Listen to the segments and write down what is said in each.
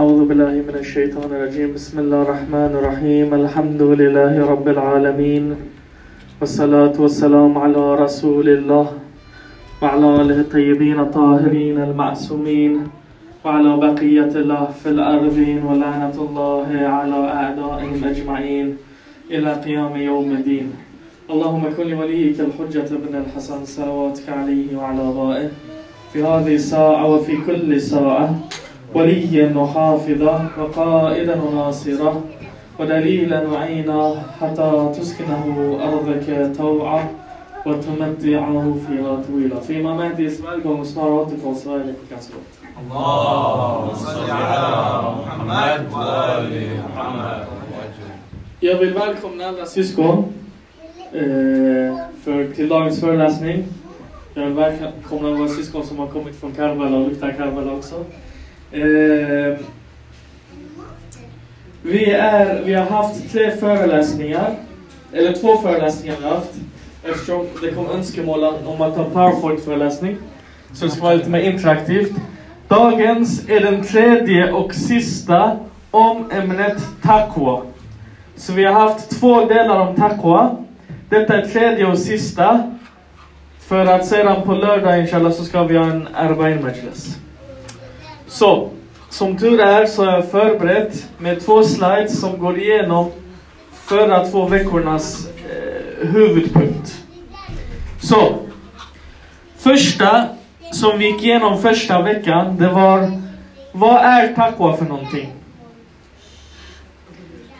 أعوذ بالله من الشيطان الرجيم. بسم الله الرحمن الرحيم. الحمد لله رب العالمين والصلاة والسلام على رسول الله وعلى آله الطيبين الطاهرين المعصومين وعلى بقية الله في الأرضين. ولعنة الله على أعدائهم أجمعين إلى قيام يوم الدين. اللهم كن لوليك الحجة بن الحسن صلواتك عليه وعلى آبائه في هذه الساعة وفي كل ساعة. وليا وحافظا وقائدا وناصرا ودليلا وعينا حتى تسكنه أرضك طوعا وتمتعه فيها طويلا فيما مهدي اسمعكم وسماراتك وسائلك كسرت اللهم صل على محمد وآل محمد Jag vill välkomna alla syskon eh, för, till dagens föreläsning. Jag vill välkomna våra syskon som har kommit från Karbala och luktar Karbala också. Eh, vi, är, vi har haft tre föreläsningar, eller två föreläsningar har vi haft. Eftersom det kom önskemål om att ha powerpoint-föreläsning. Så det ska vara lite mer interaktivt. Dagens är den tredje och sista om ämnet taqwa. Så vi har haft två delar om taqwa. Detta är tredje och sista. För att sedan på lördag inshallah så ska vi ha en Arbain Majlis. Så, som tur är så har jag förberett med två slides som går igenom förra två veckornas eh, huvudpunkt. Så, första som vi gick igenom första veckan, det var vad är taqwa för någonting?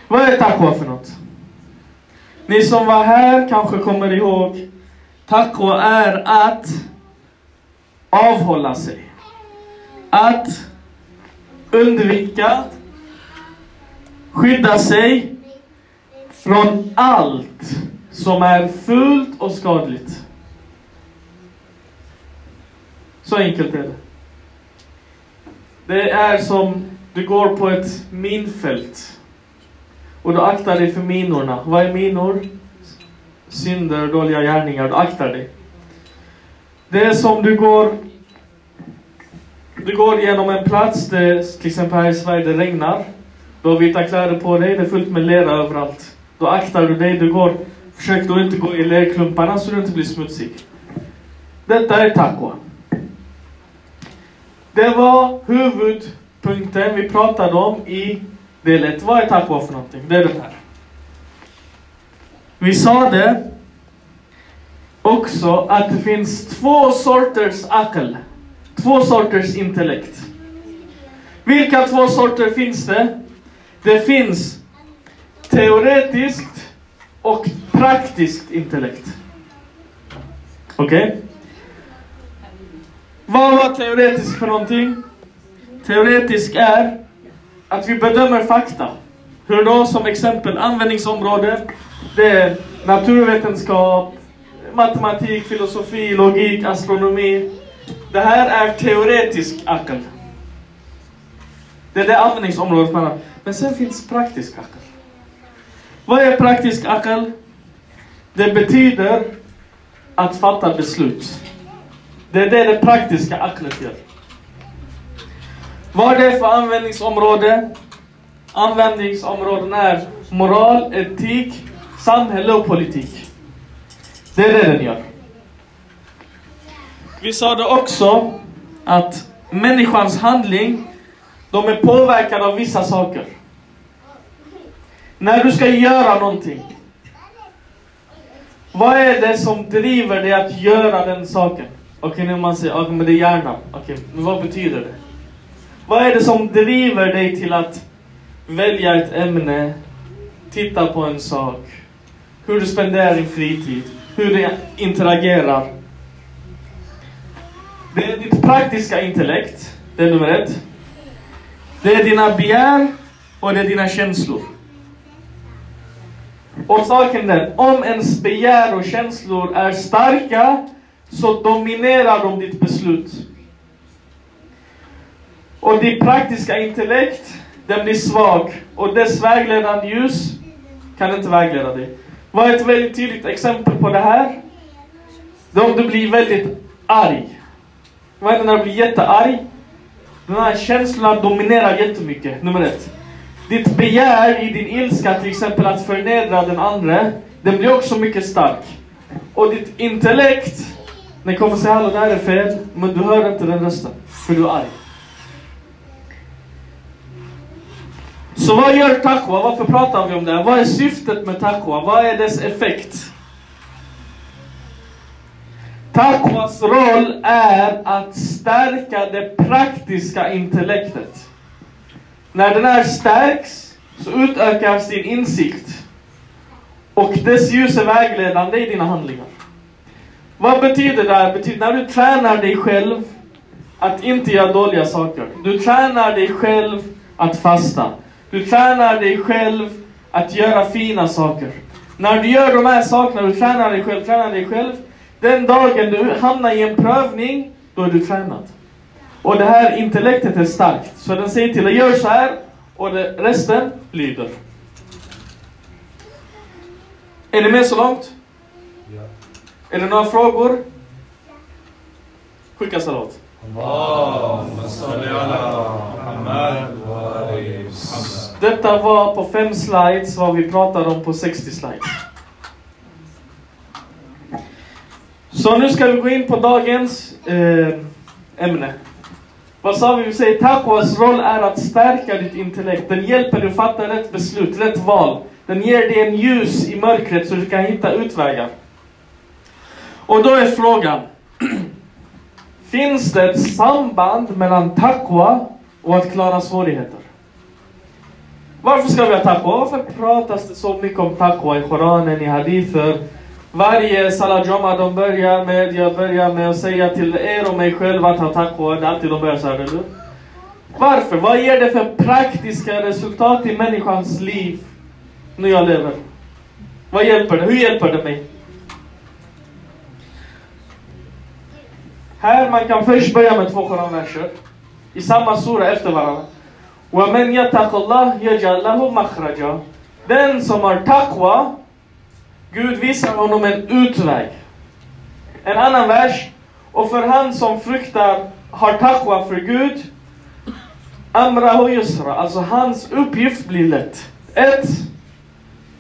Vad är taqwa för något? Ni som var här kanske kommer ihåg Taqwa är att avhålla sig. Att undvika, skydda sig från allt som är fult och skadligt. Så enkelt är det. Det är som du går på ett minfält och du aktar dig för minorna. Vad är minor? Synder, dåliga gärningar. Du aktar dig. Det är som du går du går genom en plats, det, till exempel här i Sverige, det regnar. Du har vita kläder på dig, det är fullt med lera överallt. Då aktar du dig, du går, försök då inte gå i lerklumparna så du inte blir smutsig. Detta är taqwa. Det var huvudpunkten vi pratade om i del 1. Vad är taqwa för någonting? Det är den här. Vi sa det också att det finns två sorters akel. Två sorters intellekt. Vilka två sorter finns det? Det finns teoretiskt och praktiskt intellekt. Okej? Okay? Vad var teoretisk för någonting? Teoretisk är att vi bedömer fakta. Hur då? Som exempel användningsområde. Det är naturvetenskap, matematik, filosofi, logik, astronomi. Det här är teoretisk akal. Det är det användningsområdet man har. Men sen finns praktisk akal. Vad är praktisk akal? Det betyder att fatta beslut. Det är det det praktiska aklet gör. Vad är det för användningsområde? Användningsområden är moral, etik, samhälle och politik. Det är det den gör. Vi sa det också att människans handling, de är påverkade av vissa saker. När du ska göra någonting, vad är det som driver dig att göra den saken? Okej, okay, nu man säger okay, men det är hjärnan. Okej, okay, men vad betyder det? Vad är det som driver dig till att välja ett ämne, titta på en sak, hur du spenderar din fritid, hur du interagerar? Det är ditt praktiska intellekt, det är nummer ett. Det är dina begär och det är dina känslor. Och saken är, om ens begär och känslor är starka så dominerar de ditt beslut. Och ditt praktiska intellekt, den blir svag. Och dess vägledande ljus kan inte vägleda dig. Vad är ett väldigt tydligt exempel på det här? Det är om du blir väldigt arg. Vad händer när du blir jättearg? Den här känslan dominerar jättemycket, nummer ett. Ditt begär i din ilska, till exempel att förnedra den andra, den blir också mycket stark. Och ditt intellekt, den kommer säga hallå det här är fel, men du hör inte den rösten, för du är arg. Så vad gör taqwa? Varför pratar vi om det här? Vad är syftet med taqwa? Vad är dess effekt? Taqwas roll är att stärka det praktiska intellektet. När den här stärks så utökas din insikt. Och dess ljus är vägledande i dina handlingar. Vad betyder det här? Betyder när du tränar dig själv att inte göra dåliga saker. Du tränar dig själv att fasta. Du tränar dig själv att göra fina saker. När du gör de här sakerna, du tränar dig själv, tränar dig själv. Den dagen du hamnar i en prövning, då är du tränad. Och det här intellektet är starkt. Så den säger till dig, gör så här och resten lyder. Är ni med så långt? Ja. Är det några frågor? Skicka salat. Detta var på fem slides vad vi pratade om på 60 slides. Så nu ska vi gå in på dagens eh, ämne. Vad sa vi? Vi säger taqwas roll är att stärka ditt intellekt. Den hjälper dig att fatta rätt beslut, rätt val. Den ger dig en ljus i mörkret så du kan hitta utvägar. Och då är frågan. Finns det ett samband mellan taqwa och att klara svårigheter? Varför ska vi ha taqwa? Varför pratas det så mycket om taqwa i Koranen, i hadither? Varje salat jomma de börjar med, jag börjar med att säga till er och mig själv att ha taqwa. Det är alltid de börjar så här, eller hur? Varför? Vad ger det för praktiska resultat i människans liv när jag lever? Vad hjälper det? Hur hjälper det mig? Här man kan först börja med två koranverser i samma sura efter varandra. وَمَنْ يَتَقِ اللَّهِ يَجْعَلْ لَهُ مَخْرَجًا Den som har taqwa, Gud visar honom en utväg. En annan vers. Och för han som fruktar, har taqwa för Gud, amrahu yusra. Alltså hans uppgift blir lätt. Ett,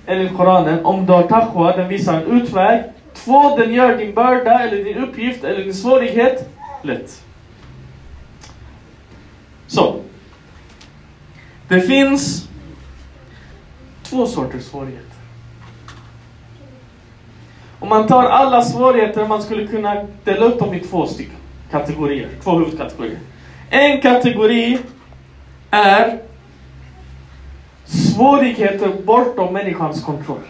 enligt Koranen, om du har taqwa, den visar en utväg. Två, den gör din börda, eller din uppgift, eller din svårighet lätt. Så. Det finns två sorters svårigheter. Om man tar alla svårigheter, man skulle kunna dela upp dem i två stycken kategorier, två huvudkategorier. En kategori är svårigheter bortom människans kontroll.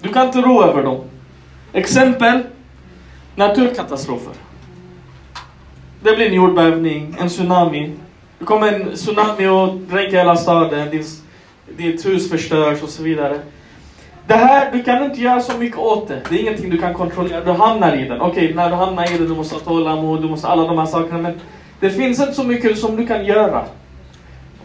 Du kan inte ro över dem. Exempel, naturkatastrofer. Det blir en jordbävning, en tsunami. Det kommer en tsunami och dränker hela staden, ditt, ditt hus förstörs och så vidare. Det här, du kan inte göra så mycket åt det. Det är ingenting du kan kontrollera. Du hamnar i den. Okej, när du hamnar i den, du måste ha tålamod, du måste alla de här sakerna. Men det finns inte så mycket som du kan göra.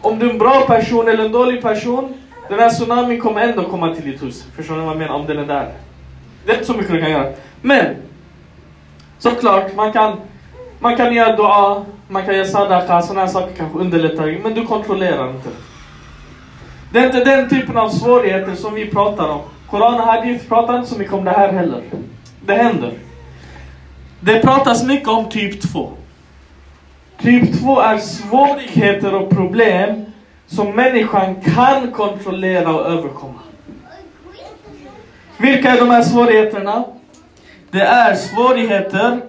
Om du är en bra person eller en dålig person, den här tsunamin kommer ändå komma till ditt hus. Förstår ni vad jag menar? Om den är där. Det är inte så mycket du kan göra. Men, såklart, man kan, man kan göra dua, man kan göra sadaqa, sådana här saker kanske underlättar. Men du kontrollerar inte. Det är inte den typen av svårigheter som vi pratar om. Koran och Hadith pratar inte så mycket om det här heller. Det händer. Det pratas mycket om typ 2. Typ 2 är svårigheter och problem som människan kan kontrollera och överkomma. Vilka är de här svårigheterna? Det är svårigheter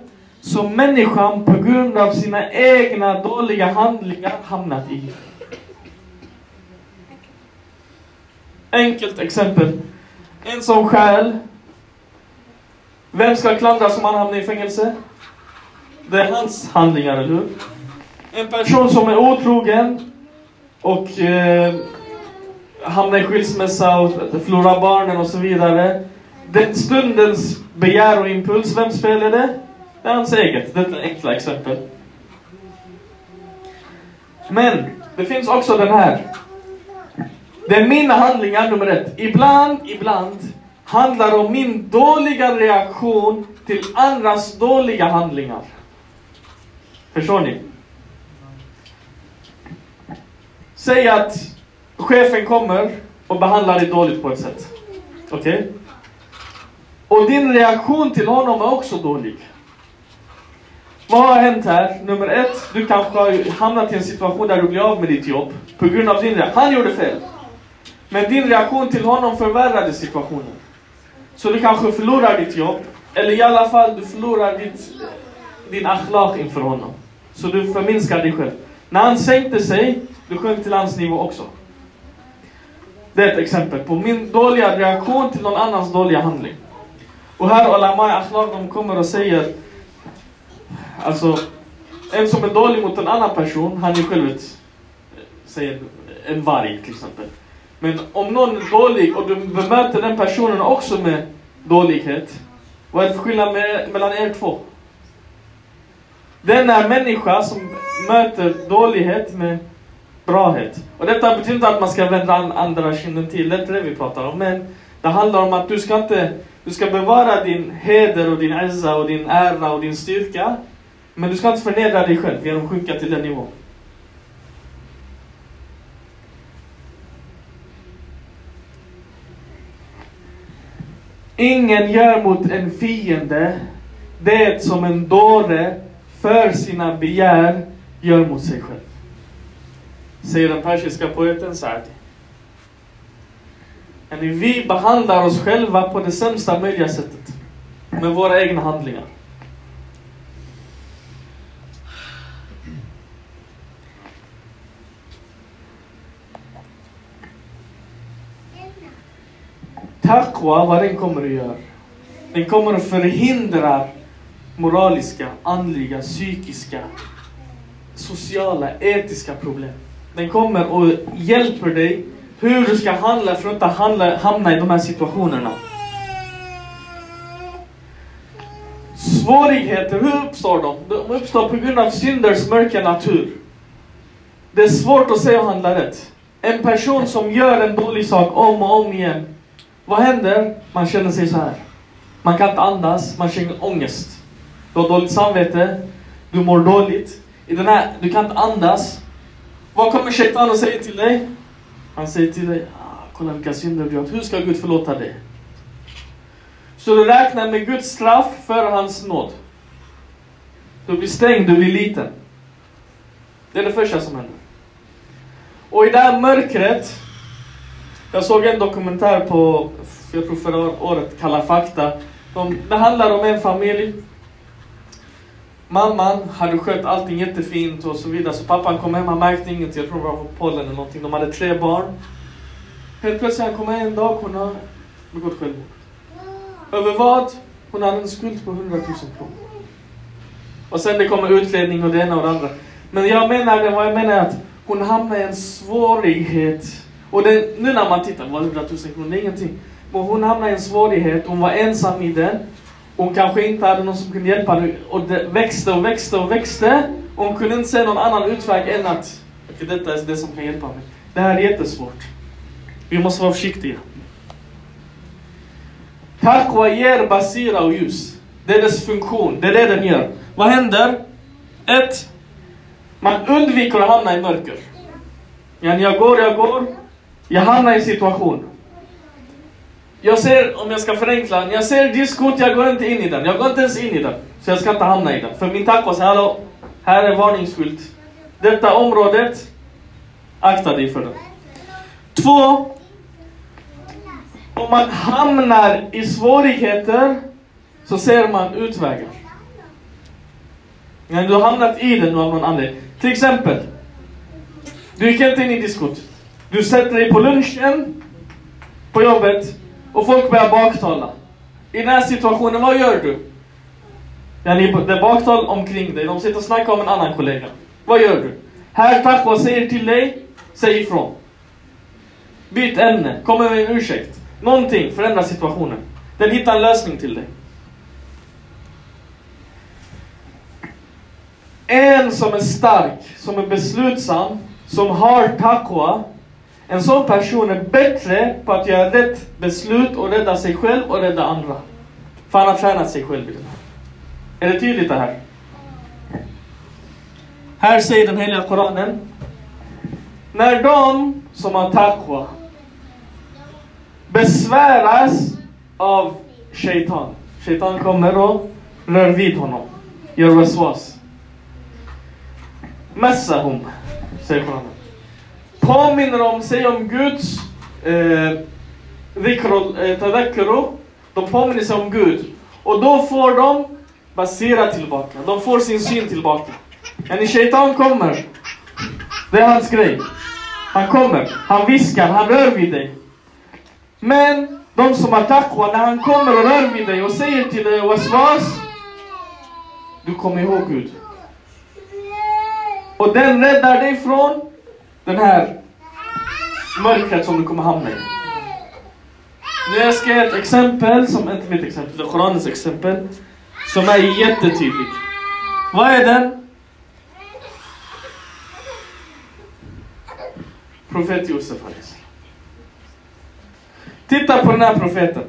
som människan på grund av sina egna dåliga handlingar hamnat i. Enkelt exempel. En som stjäl. Vem ska klandras om han hamnar i fängelse? Det är hans handlingar, eller hur? En person som är otrogen och eh, hamnar i skilsmässa och förlorar barnen och så vidare. Den stundens begär och impuls, vems fel är det? Det är hans eget. Detta är enkla exempel. Men det finns också den här. Det är mina handlingar, nummer ett. Ibland, ibland handlar det om min dåliga reaktion till andras dåliga handlingar. Förstår ni? Säg att chefen kommer och behandlar dig dåligt på ett sätt. Okej? Och din reaktion till honom är också dålig. Vad har hänt här? Nummer ett, du kanske har hamnat i en situation där du blir av med ditt jobb. På grund av din reaktion. Han gjorde fel. Men din reaktion till honom förvärrade situationen. Så du kanske förlorar ditt jobb. Eller i alla fall, du förlorar ditt, din akhlaq inför honom. Så du förminskar dig själv. När han sänkte sig, du sjönk till hans nivå också. Det är ett exempel på min dåliga reaktion till någon annans dåliga handling. Och här ulama i akhlaq, de kommer och säger Alltså, en som är dålig mot en annan person, han är själv ett, säger en varg till exempel. Men om någon är dålig och du bemöter den personen också med dålighet, vad är det för skillnad med, mellan er två? Den är människa som möter dålighet med brahet. Och detta betyder inte att man ska vända andra kinden till, det är inte det vi pratar om. Men det handlar om att du ska inte, du ska bevara din heder och din izza och din ära och din styrka. Men du ska inte förnedra dig själv genom att sjunka till den nivån. Ingen gör mot en fiende det som en dåre för sina begär gör mot sig själv. Säger den persiska poeten Sa'di. Vi behandlar oss själva på det sämsta möjliga sättet. Med våra egna handlingar. Taqwa, vad den kommer att göra? Den kommer att förhindra moraliska, andliga, psykiska, sociala, etiska problem. Den kommer och hjälper dig hur du ska handla för att inte handla, hamna i de här situationerna. Svårigheter, hur uppstår de? De uppstår på grund av synders mörka natur. Det är svårt att säga och handla rätt. En person som gör en dålig sak om och om igen vad händer? Man känner sig så här. Man kan inte andas, man känner ångest. Du har dåligt samvete, du mår dåligt. I den här, du kan inte andas. Vad kommer shaitan och säger till dig? Han säger till dig, ah, kolla vilka synder du har gjort. Hur ska Gud förlåta dig? Så du räknar med Guds straff för hans nåd. Du blir stängd, du blir liten. Det är det första som händer. Och i det här mörkret jag såg en dokumentär på, jag tror förra året, Kalla fakta. De, det handlar om en familj. Mamman hade skött allting jättefint och så vidare. Så pappan kom hem, han märkte inget. Jag tror det var pollen eller någonting. De hade tre barn. Helt plötsligt han hem en dag, hon har begått självmord. Över vad? Hon hade en skuld på 100 000 kronor. Och sen det kommer utredning och det ena och det andra. Men jag menar, vad jag menar är att hon hamnar i en svårighet och det, nu när man tittar, vad 100 000 kronor, det är ingenting. Men hon hamnade i en svårighet, hon var ensam i den. Hon kanske inte hade någon som kunde hjälpa henne. Och det växte och växte och växte. Och hon kunde inte se någon annan utväg än att okay, detta är det som kan hjälpa mig. Det här är jättesvårt. Vi måste vara försiktiga. Taqwa ger basira och ljus. Det är dess funktion. Det är det den gör. Vad händer? Ett. Man undviker att hamna i mörker. Jag går, jag går. Jag hamnar i en situation. Jag ser, om jag ska förenkla, jag ser diskot, jag går inte in i den. Jag går inte ens in i den. Så jag ska inte hamna i den. För min tacos, hallå, här är varningsskylt. Detta området, akta dig för det. Två, om man hamnar i svårigheter så ser man utvägar. Men du har hamnat i den av någon anledning. Till exempel, du gick inte in i diskot. Du sätter dig på lunchen på jobbet och folk börjar baktala. I den här situationen, vad gör du? Ja, det är baktal omkring dig. De sitter och snackar om en annan kollega. Vad gör du? Här Taqwa säger till dig, säg ifrån. Byt ämne, kom med en ursäkt. Någonting, förändra situationen. Den hittar en lösning till dig. En som är stark, som är beslutsam, som har taqwa en sån person är bättre på att göra rätt beslut och rädda sig själv och rädda andra. För han har tränat sig själv i det här. Är det tydligt det här? Här säger den heliga Koranen. När de som har taqwa besväras av shaitan. Shaitan kommer och rör vid honom. Gör waswas. Massahum, säger Koranen. Påminner om sig om Guds eh, eh. De påminner sig om Gud. Och då får de basera tillbaka. De får sin syn tillbaka. En shaitan kommer. Det är hans grej. Han kommer, han viskar, han rör vid dig. Men de som har taqwa, när han kommer och rör vid dig och säger till dig waswas. Du kommer ihåg Gud. Och den räddar dig från den här mörkret som du kommer hamna i. Nu jag ska ge ett exempel, som inte mitt exempel, det är Koranens exempel. Som är jättetydligt. Vad är den? Profet Josef. Titta på den här profeten.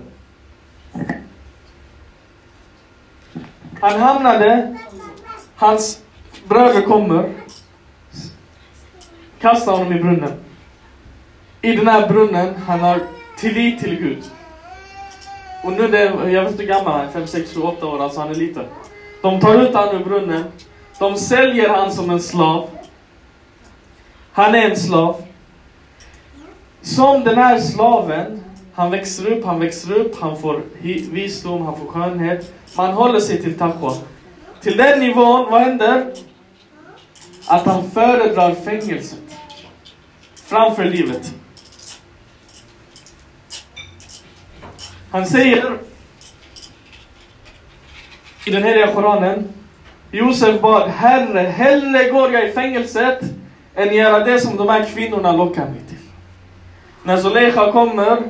Han hamnade, hans bröder kommer, Kasta honom i brunnen. I den här brunnen, han har tillit till Gud. Och nu är det, jag vet inte hur gammal han är, 5, 6, 7, 8 år, alltså han är liten. De tar ut honom ur brunnen. De säljer han som en slav. Han är en slav. Som den här slaven, han växer upp, han växer upp, han får visdom, han får skönhet. Man håller sig till taqwa. Till den nivån, vad händer? Att han föredrar fängelset framför livet. Han säger i den heliga Koranen, Josef bad Herre, hellre går jag i fängelset än göra det som de här kvinnorna lockar mig till. När Zuleika kommer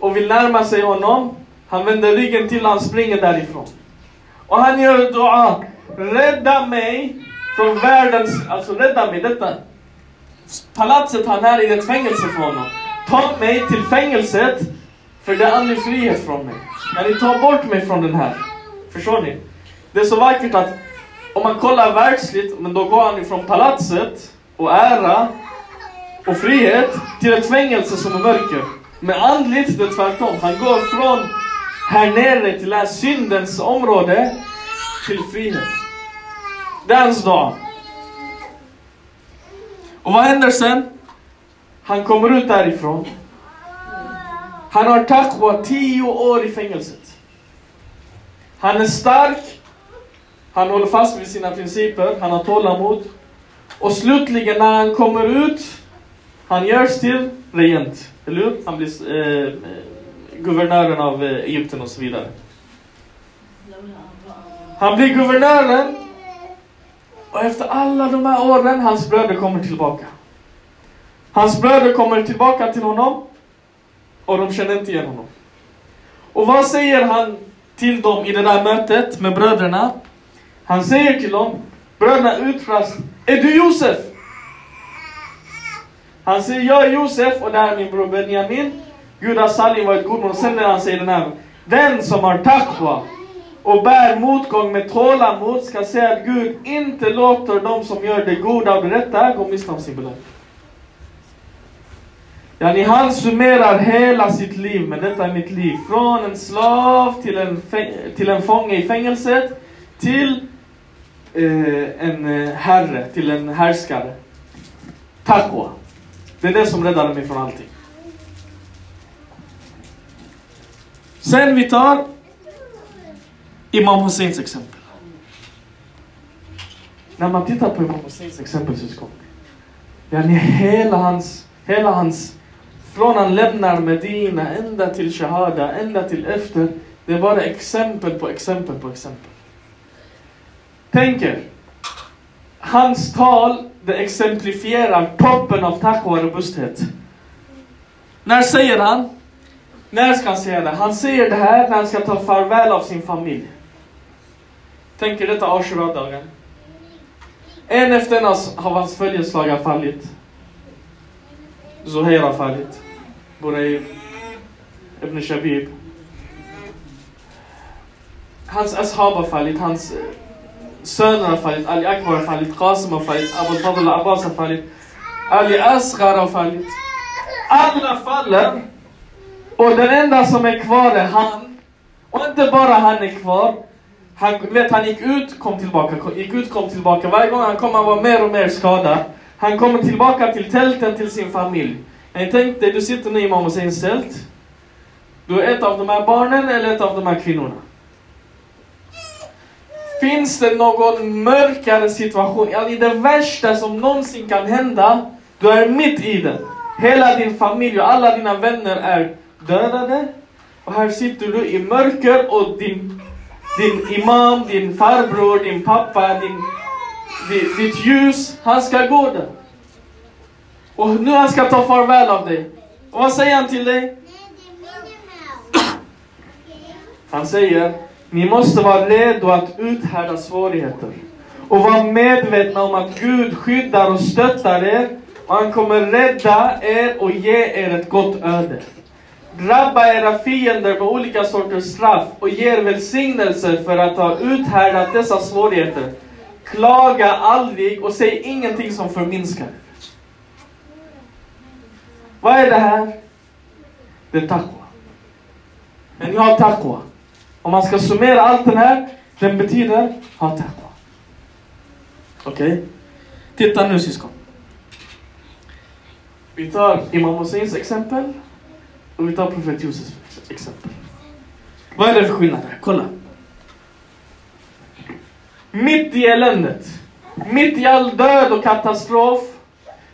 och vill närma sig honom, han vänder ryggen till och han springer därifrån. Och han gör dua. Rädda mig från världens, alltså rädda mig, detta palatset han är i ett fängelse för honom. Ta mig till fängelset, för det är aldrig frihet från mig. När ni tar bort mig från den här. Förstår ni? Det är så vackert att om man kollar världsligt, men då går han ifrån palatset och ära och frihet till ett fängelse som är mörker. Men andligt, det är tvärtom. Han går från här nere till det här syndens område till frihet. Det är hans dag. Och vad händer sen? Han kommer ut därifrån. Han har taqwa tio år i fängelset. Han är stark. Han håller fast vid sina principer. Han har tålamod. Och slutligen när han kommer ut, han görs till regent. Eller hur? Han blir eh, guvernören av eh, Egypten och så vidare. Han blir guvernören. Och efter alla de här åren, hans bröder kommer tillbaka. Hans bröder kommer tillbaka till honom. Och de känner inte igen honom. Och vad säger han till dem i det där mötet med bröderna? Han säger till dem, bröderna utbrast, är du Josef? Han säger, jag är Josef och det här är min bror Benjamin. Gud har sanning varit god och sen när han säger den här, den som har taqwa och bär motgång med tålamod ska säga att Gud inte låter dem som gör det goda och det rätta gå miste om sin belöning. Yani han summerar hela sitt liv med detta är mitt liv. Från en slav till en, till en fånge i fängelset till eh, en eh, herre, till en härskare. Takwa. Det är det som räddade mig från allting. Sen vi tar Imam Husseins exempel. När man tittar på Imam Husseins exempel syskon. Yani hela hans, hela hans, från han lämnar Medina ända till Shahada, ända till efter. Det är bara exempel på exempel på exempel. Tänk er. Hans tal, det exemplifierar toppen av taqwa och robusthet. När säger han? När ska han säga det? Han säger det här när han ska ta farväl av sin familj. Tänk er detta Ashura-dagen. En efter en av hans följeslagare fallit. Zuhair har fallit. Buraib. Ibn Shabib. Hans ashab har fallit. Hans eh, söner har fallit, Ali Akbar har fallit, Qasim har fallit, Abu Fadl Abbas har fallit, Ali Asghar har fallit. Alla faller. Och den enda som är kvar är han. Och inte bara han är kvar. Han, vet, han gick ut, kom tillbaka, gick ut, kom tillbaka. Varje gång han kom han var mer och mer skadad. Han kommer tillbaka till tälten till sin familj. Jag tänk dig, du sitter nu i Imam Husseins tält. Du är ett av de här barnen eller ett av de här kvinnorna. Finns det någon mörkare situation, ja, i det värsta som någonsin kan hända, du är mitt i det. Hela din familj och alla dina vänner är dödade. Och här sitter du i mörker och din, din imam, din farbror, din pappa, din, ditt, ditt ljus, han ska gå där. Och nu han ska ta farväl av dig. Och vad säger han till dig? Han säger, ni måste vara redo att uthärda svårigheter. Och vara medvetna om att Gud skyddar och stöttar er. Och han kommer rädda er och ge er ett gott öde. Drabba era fiender med olika sorters straff och ge er välsignelser för att ha uthärdat dessa svårigheter. Klaga aldrig och säg ingenting som förminskar. Vad är det här? Det är taqwa. Men ni har taqwa. Om man ska summera allt det här, den betyder ha taqwa. Okej? Titta nu syskon. Vi tar Imam Husseins exempel om vi tar profet Josef exempel. Vad är det för skillnad? Kolla. Mitt i eländet, mitt i all död och katastrof,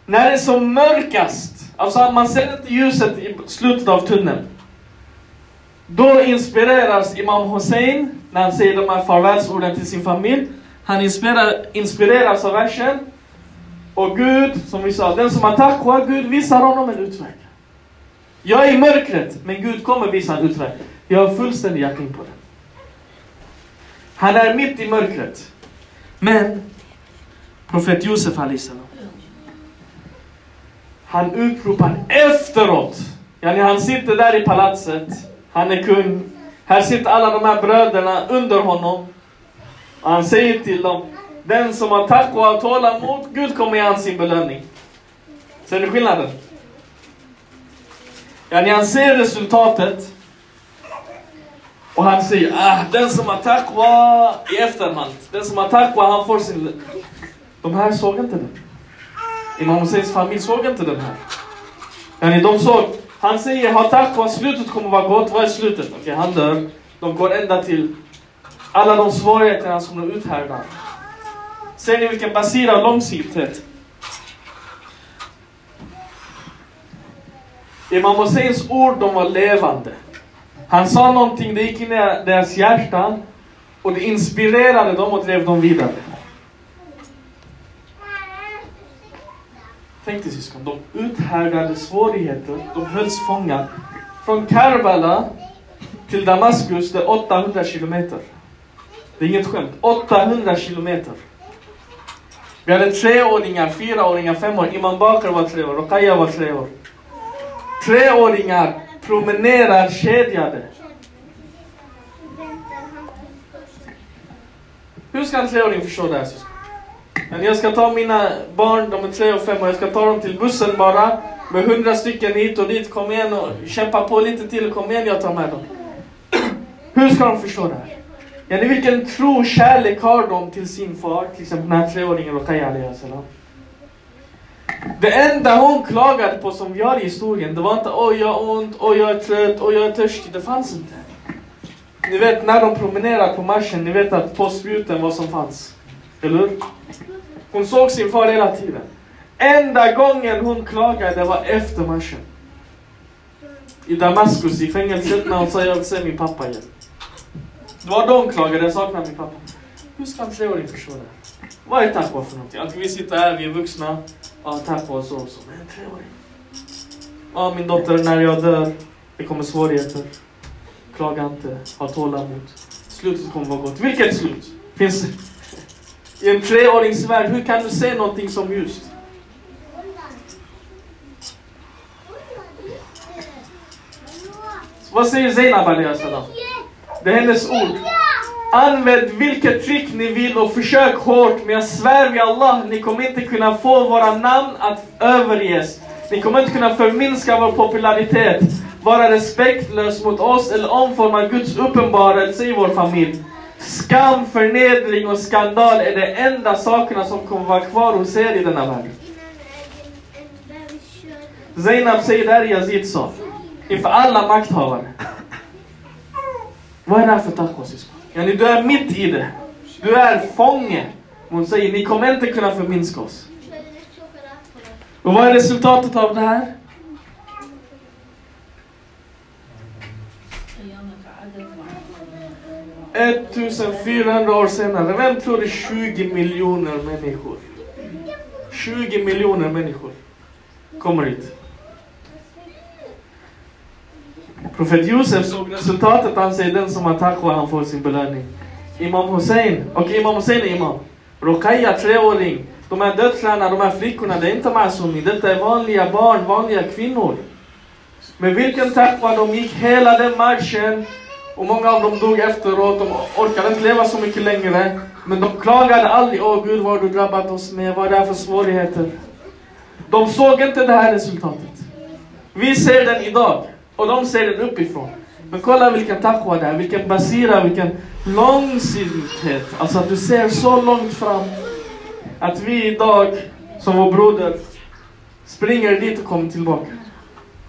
när det är som mörkast, alltså man ser inte ljuset i slutet av tunneln. Då inspireras Imam Hussein när han säger de här farvälsorden till sin familj. Han inspireras av versen. Och Gud, som vi sa, den som har taqwa, Gud visar honom en utväg. Jag är i mörkret, men Gud kommer visa en utväg. Jag har fullständig jackning på det. Han är mitt i mörkret. Men, profet Josef Alisalam, Han utropar efteråt. Yani han sitter där i palatset. Han är kung. Här sitter alla de här bröderna under honom. Och han säger till dem. Den som har taqwa och tålamod, Gud kommer ge han sin belöning. Ser ni skillnaden? Ja, när han ser resultatet och han säger ah, den som har taqwa i efterhand. Den som har taqwa han får sin... De här såg inte den. Imam Husseins familj såg inte den här. Yani de såg, han säger ha taqwa, slutet kommer vara gott. Vad är slutet? Okej, han dör. De går ända till alla de svårigheterna som de uthärdar. Ser ni vilken basira och långsiktighet? Imam Husseins ord, de var levande. Han sa någonting, det gick in i deras hjärtan och det inspirerade dem och drev dem vidare. Tänk dig syskon, de uthärdade svårigheter, de hölls fångna. Från Karbala till Damaskus, det är 800 kilometer. Det är inget skämt. 800 kilometer. Vi hade treåringar, fyraåringar, femåringar. Imam Bakr var tre år, Rokaya var tre år. Treåringar promenerar kedjade. Hur ska en treåring förstå det här syskon? Men jag ska ta mina barn, de är tre och fem och jag ska ta dem till bussen bara. Med hundra stycken hit och dit. Kom igen och kämpa på lite till. Kom igen, jag tar med dem. Hur ska de förstå det här? Ja, vilken tro och kärlek har de till sin far? Till exempel den här treåringen Rokhaya alayhi salam. Det enda hon klagade på som vi har i historien, det var inte oj jag har ont, oj jag är trött, oj jag är törstig. Det fanns inte. Ni vet när de promenerar på marschen, ni vet att på spjuten vad som fanns. Eller hur? Hon såg sin far hela tiden. Enda gången hon klagade var efter marschen. I Damaskus, i fängelset, när hon sa jag vill se min pappa igen. Det var då hon klagade, jag saknar min pappa. Hur ska en treåring förstå det? Vad är taqwa för någonting? Att vi sitter här, vi är vuxna. Ja, taqwa och så och så. Men en treåring. Ja, min dotter, när jag dör, det kommer svårigheter. Klaga inte, ha tålamod. Slutet kommer vara gott. Vilket slut? Finns i en treåringsvärld, hur kan du se någonting som ljust? Vad säger Zeinab salam? Det är hennes ord. Använd vilket trick ni vill och försök hårt, men jag svär vid Allah, ni kommer inte kunna få våra namn att överges. Ni kommer inte kunna förminska vår popularitet, vara respektlös mot oss eller omforma Guds uppenbarelse i vår familj. Skam, förnedring och skandal är de enda sakerna som kommer vara kvar hos er i denna värld. Zainab säger det här Yazid sa, inför alla makthavare. Vad är det här för taqwa Ja, du är mitt i det. Du är fånge. Hon säger, ni kommer inte kunna förminska oss. Och vad är resultatet av det här? –1400 år senare, vem tror det är 20 miljoner människor? 20 miljoner människor kommer hit. Profet Josef såg resultatet, han säger den som har taqwa, han får sin belöning. Imam Hussein, och Imam Hussein är imam. Rokaya, treåring. De här döttrarna, de här flickorna, det är inte masumi. Detta är vanliga barn, vanliga kvinnor. Med vilken taqwa de gick hela den marschen. Och många av dem dog efteråt, de orkade inte leva så mycket längre. Men de klagade aldrig, åh Gud vad har du drabbat oss med, vad är det här för svårigheter? De såg inte det här resultatet. Vi ser den idag, och de ser den uppifrån. Men kolla vilken taqwa det är, vilken basira, vilken långsiktighet. Alltså att du ser så långt fram. Att vi idag, som vår broder, springer dit och kommer tillbaka.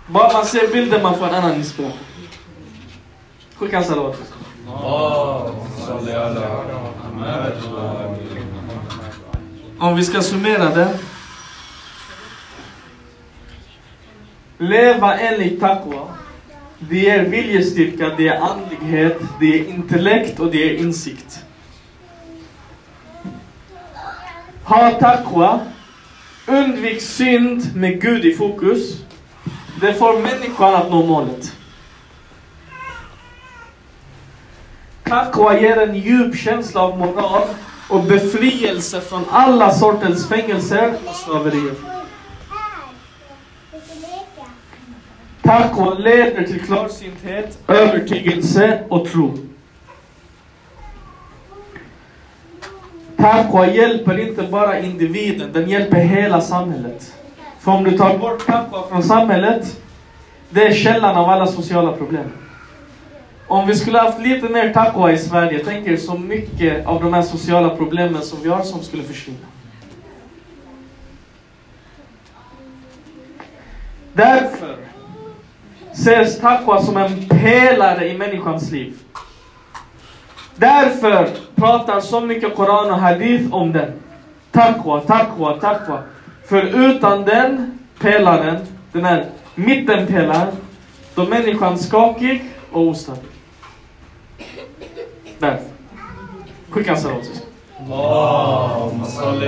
Bara man ser bilden man får en annan inspiration. Skicka en salat. Om vi ska summera det. Leva enligt taqwa. Det är viljestyrka, det är andlighet, det är intellekt och det är insikt. Ha taqwa. Undvik synd med Gud i fokus. Det får människan att nå målet. Taqwa ger en djup känsla av moral och befrielse från alla sortens fängelser och slaverier. Taqwa leder till klarsynthet, övertygelse och tro. Taqwa hjälper inte bara individen, den hjälper hela samhället. För om du tar bort taqwa från samhället, det är källan av alla sociala problem. Om vi skulle haft lite mer taqwa i Sverige, jag tänker så mycket av de här sociala problemen som vi har som skulle försvinna. Därför ses taqwa som en pelare i människans liv. Därför pratar så mycket Koran och Hadith om den. Taqwa, taqwa, taqwa. För utan den pelaren, den här mittenpelaren, då är människan skakig och ostabil. Därför. Skicka en salat. Allahumma salli